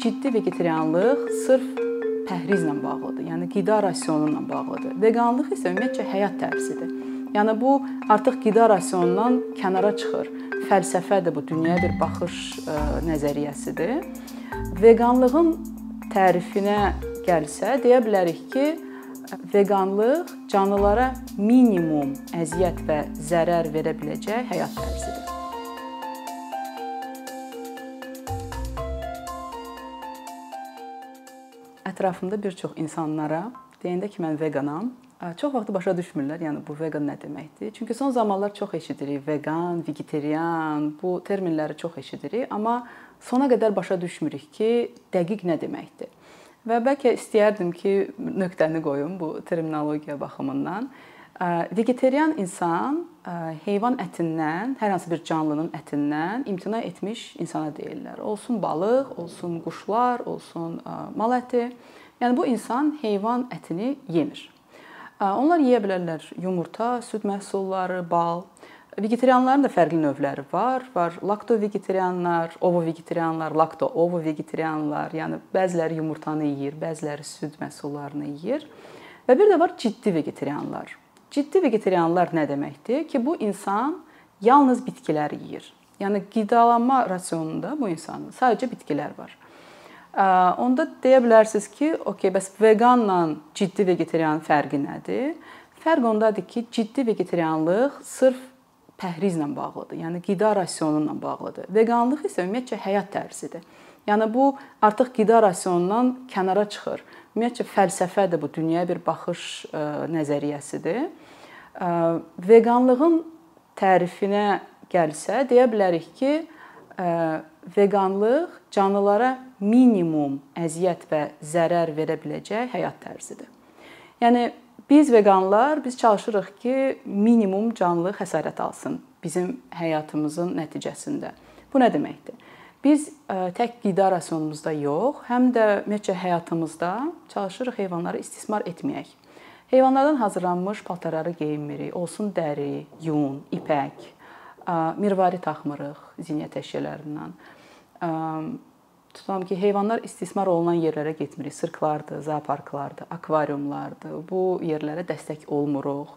ciddi vegetarianlıq sırf pəhrizlə bağlıdır. Yəni qida rasionu ilə bağlıdır. Veganlıq isə ümumiyyətcə həyat tərzidir. Yəni bu artıq qida rasionundan kənara çıxır. Fəlsəfədir bu, dünyaya bir baxış ə, nəzəriyyəsidir. Veganlığın tərifinə gəlsə, deyə bilərik ki, veganlıq canlılara minimum əziyyət və zərər verə biləcək həyat tərzidir. Ətrafımda bir çox insanlara deyəndə ki, mən veqanam, çox vaxt başa düşmürlər, yəni bu veqan nə deməkdir? Çünki son zamanlar çox eşidirik veqan, vegetarian, bu terminləri çox eşidirik, amma sona qədər başa düşmürük ki, dəqiq nə deməkdir. Və bəlkə istəyərdim ki, nöqtəni qoyum bu terminologiya baxımından. Vegetarian insan heyvan ətindən, hər hansı bir canlının ətindən imtina etmiş insana deyirlər. Olsun balıq, olsun quşlar, olsun mal əti. Yəni bu insan heyvan ətini yemir. Onlar yeyə bilərlər yumurta, süd məhsulları, bal. Vegetarianların da fərqli növləri var. Var lakto-vegetarianlar, ovo-vegetarianlar, lakto-ovo-vegetarianlar. Yəni bəziləri yumurtanı yeyir, bəziləri süd məhsullarını yeyir. Və bir də var ciddi vegetarianlar. Ciddi vegetarianlar nə deməkdir? Ki bu insan yalnız bitkiləri yeyir. Yəni qidalanma rasionunda bu insanın sadəcə bitkilər var. Onda deyə bilərsiniz ki, okey, bəs veqanla ciddi vegetarianın fərqi nədir? Fərq ondadır ki, ciddi vegetarianlıq sırf pəhrizlə bağlıdır. Yəni qida rasionu ilə bağlıdır. Veqanlıq isə ümumiyyətcə həyat tərzidir. Yəni bu artıq qida rasionundan kənara çıxır. Ümumiyyətcə fəlsəfədir bu, dünyaya bir baxış ə, nəzəriyyəsidir. Ə, veqanlığın tərifinə gəlsə, deyə bilərik ki, ə, veqanlıq canlılara minimum əziyyət və zərər verə biləcək həyat tərzidir. Yəni Biz veqanlar biz çalışırıq ki, minimum canlı xəsarət alsın bizim həyatımızın nəticəsində. Bu nə deməkdir? Biz e, tək qida rasionumuzda yox, həm də ümumiyyətcə həyatımızda çalışırıq heyvanları istismar etməyək. Heyvanlardan hazırlanmış paltarları geyinmirik, olsun dəri, yun, ipək, e, mirvari taxmırıq zinət əşyalarından e, tutam ki, heyvanlar istismar olunan yerlərə getmirik. Sirklardır, zooparklardır, akvariumlardır. Bu yerlərə dəstək olmuruq.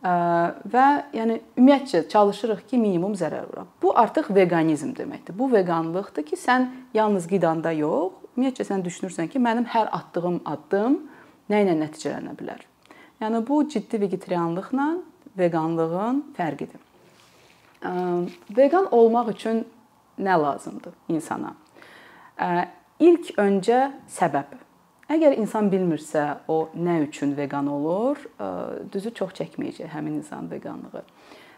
Və yəni ümumiyyətcə çalışırıq ki, minimum zərər vuraq. Bu artıq veqanizm deməkdir. Bu veqanlıqdır ki, sən yalnız qidanda yox, ümumiyyətcə sən düşünürsən ki, mənim hər atdığım addım nə ilə nəticələnə bilər. Yəni bu ciddi vegetarianlıqla veqanlığın fərqidir. Veqan olmaq üçün nə lazımdır insana? İlk öncə səbəb. Əgər insan bilmirsə o nə üçün veqan olur, düzü çox çəkməyəcək həmin insan veqanlığı.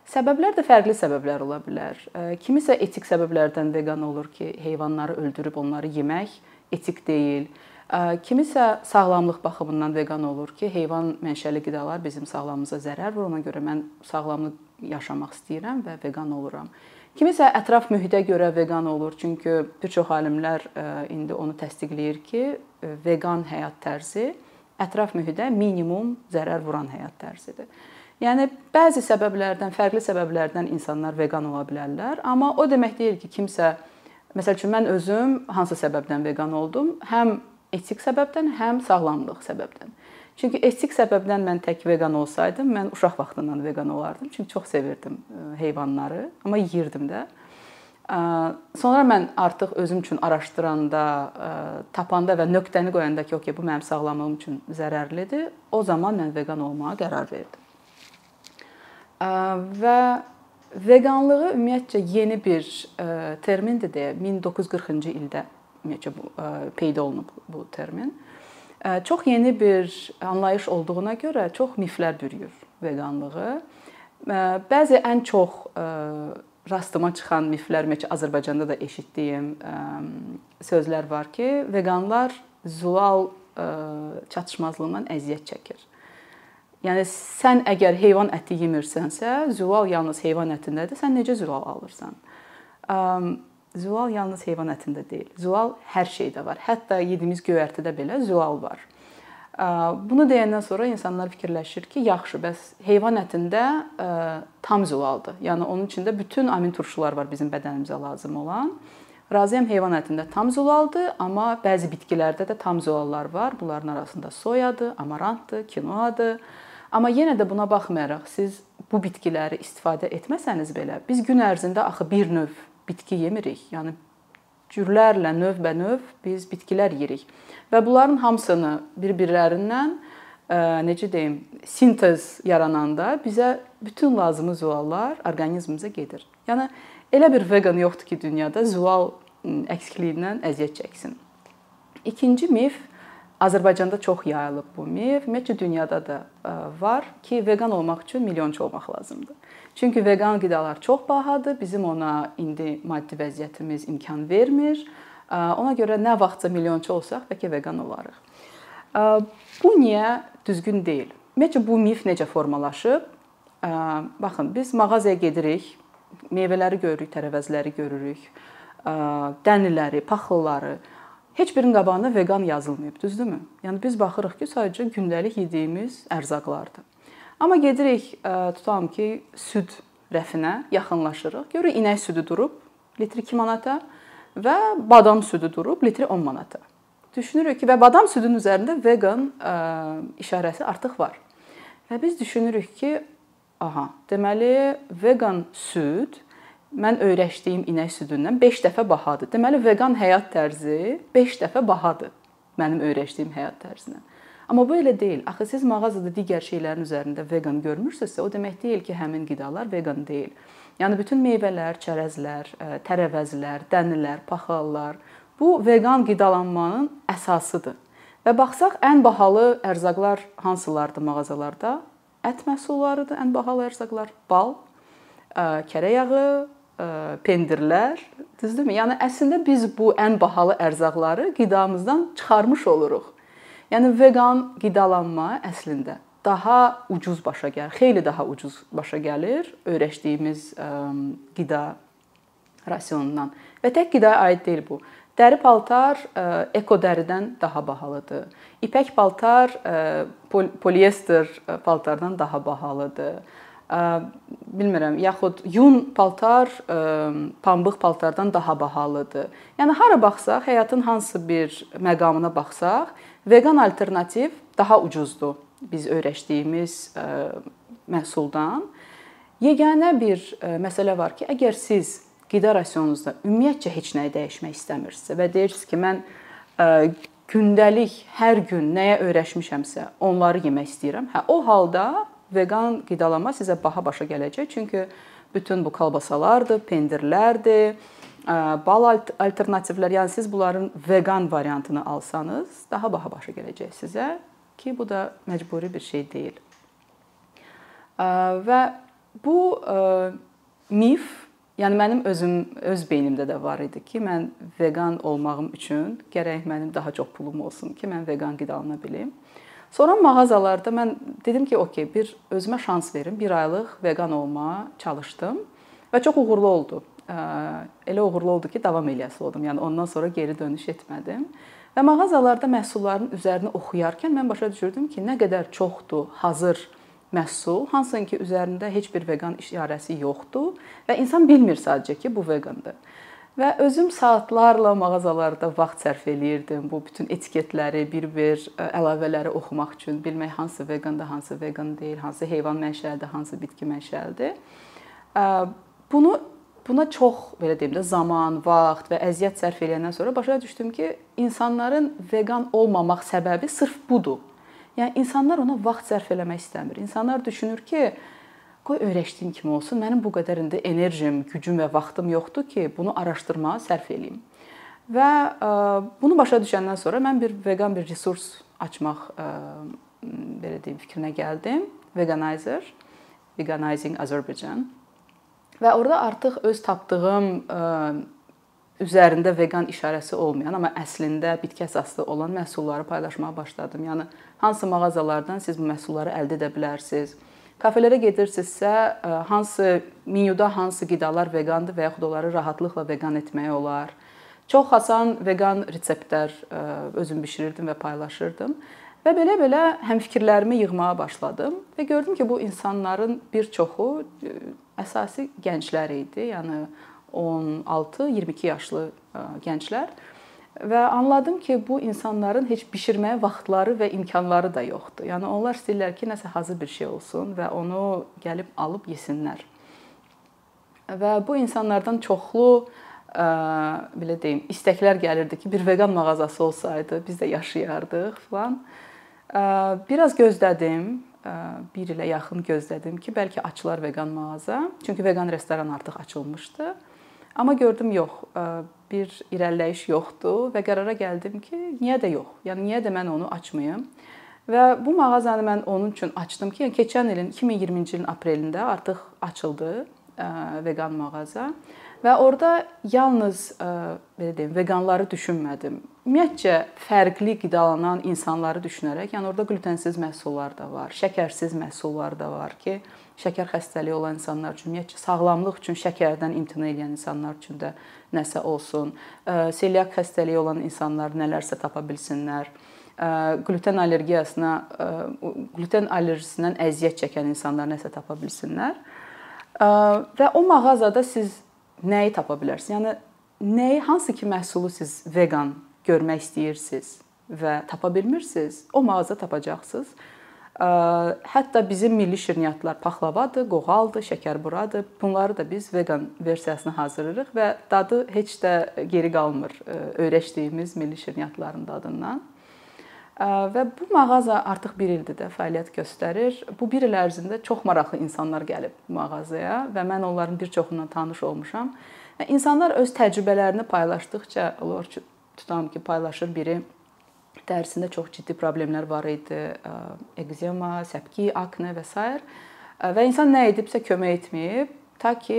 Səbəblər də fərqli səbəblər ola bilər. Kimisə etik səbəblərdən veqan olur ki, heyvanları öldürüb onları yemək etik deyil. Kimisə sağlamlıq baxımından veqan olur ki, heyvan mənşəli qidalar bizim sağlamlığımıza zərər vurur, ona görə mən sağlamlıq yaşamaq istəyirəm və veqan oluram. Kimisə ətraf mühitə görə veqan olur, çünki bir çox alimlər e, indi onu təsdiqləyir ki, e, veqan həyat tərzi ətraf mühitə minimum zərər vuran həyat tərzidir. Yəni bəzi səbəblərdən, fərqli səbəblərdən insanlar veqan ola bilərlər, amma o demək deyil ki, kimsə məsəl üçün mən özüm hansı səbəbdən veqan oldum? Həm etik səbəbdən, həm sağlamlıq səbəbdən. Çünki etik səbəbdən mən tək veqan olsaydım, mən uşaq vaxtından veqan olardım. Çünki çox sevirdim e, heyvanları, amma yeyirdim də. E, sonra mən artıq özüm üçün araşdıranda, e, tapanda və nöqtəni qoyanda ki, okey, bu mənim sağlamlığım üçün zərərlidir, o zaman mən veqan olmağa qərar verdim. Və veqanlığı ümumiyyətcə yeni bir termindir deyə 1940-cı ildə ümumiyyətcə bu peyda olunub bu termin. Çox yeni bir anlayış olduğuna görə çox miflər bürüyür veqanlığı. Bəzi ən çox rastıma çıxan miflər, məncə Azərbaycanda da eşitdiyim sözlər var ki, veqanlar zulal çatışmazlığından əziyyət çəkir. Yəni sən əgər heyvan əti yemirsənsə, zulal yalnız heyvan ətindədir. Sən necə zulal alırsan? Zülal yalnız heyvan ətində deyil. Zülal hər şeydə var. Hətta yediyimiz göyərtidə belə zülal var. Bunu deyəndən sonra insanlar fikirləşir ki, yaxşı, bəs heyvan ətində tam zülaldır. Yəni onun içində bütün amin turşular var bizim bədənimizə lazım olan. Razıyam heyvan ətində tam zulaldır, amma bəzi bitkilərdə də tam zulallar var. Bunların arasında soyadır, amarantdır, kinoadır. Amma yenə də buna baxmayaraq siz bu bitkiləri istifadə etməsəniz belə, biz gün ərzində axı bir növ bitki yemirik. Yəni cürlərlə növbənöv biz bitkilər yeyirik. Və bunların hamısını bir-birlərindən e, necə deyim, sintez yarananda bizə bütün lazımi zuallar orqanizmimizə gedir. Yəni elə bir vegan yoxdur ki, dünyada zual əksikliyindən əziyyət çəksin. İkinci mif Azərbaycanda çox yayılıb bu mif. Ümumiyyətcə dünyada da var ki, vegan olmaq üçün milyonçu olmaq lazımdır. Çünki veqan qidalar çox bahadır. Bizim ona indi maddi vəziyyətimiz imkan vermir. Ona görə nə vaxtsa milyonçu olsaq, bəlkə veqan olarıq. Bu niyə düzgün deyil? Ümumiyyətcə bu mif necə formalaşıb? Baxın, biz mağazaya gedirik, meyvələri görürük, tərəvəzləri görürük, dənliləri, paxılları, heç birinin qabağında vegan yazılmayıb, düzdürmü? Yəni biz baxırıq ki, sadəcə gündəlik yediyimiz ərzaqlardır. Amma gedirik, tutam ki, süd rəfinə yaxınlaşırıq. Görürük inək südü durub litri 2 manata və badam südü durub litri 10 manata. Düşünürük ki, və badam südünün üzərində vegan işarəsi artıq var. Və biz düşünürük ki, aha, deməli vegan süd mən öyrəşdiyim inək südündən 5 dəfə bahadır. Deməli vegan həyat tərzi 5 dəfə bahadır mənim öyrəşdiyim həyat tərzindən. Amma bu elə deyil. Axı siz mağazada digər şeylərin üzərində vegan görmürsünüzsə, o demək deyil ki, həmin qidalar vegan deyil. Yəni bütün meyvələr, çərəzlər, tərəvəzlər, dənlilər, paxlallar bu vegan qidalanmanın əsasıdır. Və baxsaq ən bahalı ərzaqlar hansılardır mağazalarda? Ət məhsullarıdır ən bahalı ərzaqlar. Bal, kərə yağı, pendirlər, düzdürmü? Yəni əslində biz bu ən bahalı ərzaqları qidamızdan çıxarmış oluruq. Yəni vegan qidalanma əslində daha ucuz başa gəlir, xeyli daha ucuz başa gəlir öyrəşdiyimiz qida rasionundan. Və tək qidaya aid deyil bu. Dəri paltar eko dəridən daha bahalıdır. İpək paltar poliester paltardan daha bahalıdır bilmirəm, yaxud yun paltar pambıq paltardan daha bahalıdır. Yəni hara baxsaq, həyatın hansı bir məqamına baxsaq, vegan alternativ daha ucuzdur biz öyrəşdiyimiz məhsuldan. Yeganə bir məsələ var ki, əgər siz qida rasionunuzda ümumiyyətcə heç nəyi dəyişmək istəmirsinizsə və deyirsiniz ki, mən gündəlik hər gün nəyə öyrəşmişəmsə, onları yemək istəyirəm. Hə, o halda veqan qidalanma sizə baha başa gələcək. Çünki bütün bu kolbasalardır, pendirlərdir, bal alternativlər, yəni siz bunların veqan variantını alsanız, daha baha başa gələcək sizə ki, bu da məcburi bir şey deyil. Və bu mif, yəni mənim özüm öz beynimdə də var idi ki, mən veqan olmağım üçün gərək mənim daha çox pulum olsun ki, mən veqan qidalana bilim. Sonra mağazalarda mən dedim ki, okey, bir özümə şans verim. 1 aylıq vegan olmağa çalışdım və çox uğurlu oldu. Elə uğurlu oldu ki, davam eləyəsi oldum. Yəni ondan sonra geri dönüş etmədim. Və mağazalarda məhsulların üzərini oxuyarkən mən başa düşürdüm ki, nə qədər çoxdur hazır məhsul, hansın ki, üzərində heç bir vegan işarəsi yoxdur və insan bilmir sadəcə ki, bu vegandır. Və özüm saatlarla mağazalarda vaxt sərf eləyirdim bu bütün etiketləri, bir-bir əlavələri oxumaq üçün, bilmək hansı veqandır, hansı veqan deyil, hansı heyvan mənşəlidir, hansı bitki mənşəlidir. Bunu buna çox belə deyim də zaman, vaxt və əziyyət sərf eləyəndən sonra başa düşdüm ki, insanların veqan olmamaq səbəbi sırf budur. Yəni insanlar ona vaxt sərf eləmək istəmir. İnsanlar düşünür ki, Qoy öyrəşdiyim kimi olsun. Mənim bu qədər indi enerjim, gücüm və vaxtım yoxdur ki, bunu araşdırmağa sərf eləyim. Və e, bunu başa düşəndən sonra mən bir vegan bir resurs açmaq e, belə deyim fikrinə gəldim. Veganizer, Veganizing Azerbaijan. Və orada artıq öz tapdığım e, üzərində vegan işarəsi olmayan, amma əslində bitki əsaslı olan məhsulları paylaşmağa başladım. Yəni hansı mağazalardan siz bu məhsulları əldə edə bilərsiniz? Kafelərə gedirsinizsə, e, hansı menyuda hansı qidalar veqandır və yaxud onları rahatlıqla veqan etmək olar. Çox asan veqan reseptlər e, özüm bişirirdim və paylaşırdım. Və belə-belə həmfikirlərimi yığmağa başladım və gördüm ki, bu insanların bir çoxu e, əsası gənclər idi. Yəni 16-22 yaşlı gənclər və anladım ki, bu insanların heç bişirməyə vaxtları və imkanları da yoxdur. Yəni onlar istəyirlər ki, nəsə hazır bir şey olsun və onu gəlib alıb yesinlər. Və bu insanlardan çoxlu ə, belə deyim, istəklər gəlirdi ki, bir vegan mağazası olsaydı, biz də yaşayardıq falan. Ə, biraz gözlədim, ə, 1 ilə yaxın gözlədim ki, bəlkə açılar vegan mağaza. Çünki vegan restoran artıq açılmışdı. Amma gördüm yox, bir irəliləyiş yoxdur və qərara gəldim ki, niyə də yox? Yəni niyə də mən onu açmayım? Və bu mağazanı mən onun üçün açdım ki, yəni keçən ilin 2020-ci ilin aprelində artıq açıldı veqan mağaza və orada yalnız belə deyim, veqanları düşünmədim. Ümumiyyətcə fərqli qidalanan insanları düşünərək, yəni orada glutensiz məhsullar da var, şəkərsiz məhsullar da var ki, şəkər xəstəliyi olan insanlar üçün, ümumiyyətcə sağlamlıq üçün şəkərdən imtina edən insanlar üçün də nəsə olsun. Seliak xəstəliyi olan insanlar nələrsə tapa bilsinlər. Gluten allergiyasına, gluten allergisindən əziyyət çəkən insanlar nəsə tapa bilsinlər. Və o mağazada siz nəyi tapa bilərsiniz? Yəni nəyi, hansı ki məhsulu siz vegan görmək istəyirsiniz və tapa bilmirsiniz, o mağaza tapacaqsınız. Hətta bizim milli şirniyyatlar paxlavadır, qoğaldır, şəkərburadır. Bunları da biz vegan versiyasını hazırlayırıq və dadı heç də geri qalmır öyrəşdiyimiz milli şirniyyatların dadından. Və bu mağaza artıq 1 ildir də fəaliyyət göstərir. Bu 1 il ərzində çox maraqlı insanlar gəlib mağazaya və mən onların bir çoxundan tanış olmuşam. İnsanlar öz təcrübələrini paylaşdıqca, ki, tutam ki, paylaşır biri dərisində çox ciddi problemlər var idi, ekzema, səpki, akne və s. və insan nə edibsə kömək etməyib ta ki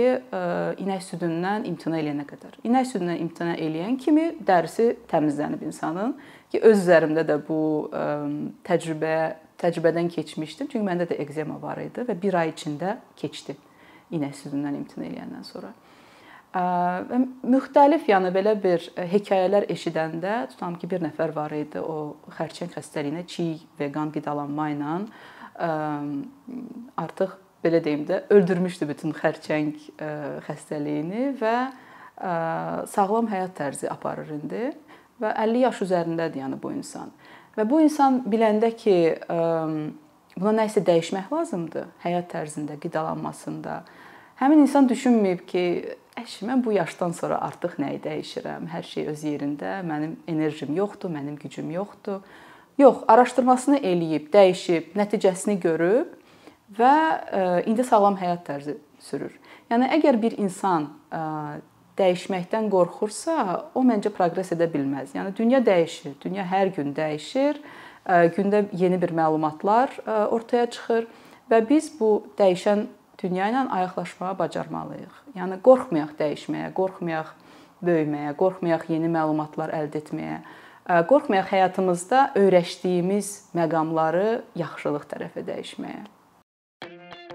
inək südündən imtina eləyənə qədər. İnək südündən imtina eləyən kimi dərisi təmizlənib insanın ki, öz üzərimdə də bu təcrübə təcrübədən keçmişdim. Çünki məndə də ekzema var idi və 1 ay içində keçdi inək südündən imtina eləyəndən sonra müxtəlif, yəni belə bir hekayələr eşidəndə tutam ki, bir nəfər var idi, o xərçəng xəstəliyinə çiy veqan qidalanma ilə artıq belə deyim də öldürmüşdü bütün xərçəng xəstəliyini və sağlam həyat tərzi aparır indi və 50 yaş üzərindədir yəni bu insan. Və bu insan biləndə ki, buna nə isə dəyişmək lazımdır həyat tərzində, qidalanmasında. Həmin insan düşünməyib ki, Əşi, mən bu yaşdan sonra artıq nəyi dəyişirəm? Hər şey öz yerində, mənim enerjim yoxdur, mənim gücüm yoxdur. Yox, araşdırmasını eləyib, dəyişib, nəticəsini görüb və e, indi sağlam həyat tərzi sürür. Yəni əgər bir insan e, dəyişməkdən qorxursa, o məncə proqres edə bilməz. Yəni dünya dəyişir, dünya hər gün dəyişir. E, gündə yeni bir məlumatlar ortaya çıxır və biz bu dəyişən dünya ilə ayaqlaşmağı bacarmalıyıq. Yəni qorxmayaq dəyişməyə, qorxmayaq böyüməyə, qorxmayaq yeni məlumatlar əldə etməyə. Qorxmayaq həyatımızda öyrəşdiyimiz məqamları yaxşılıq tərəfə dəyişməyə.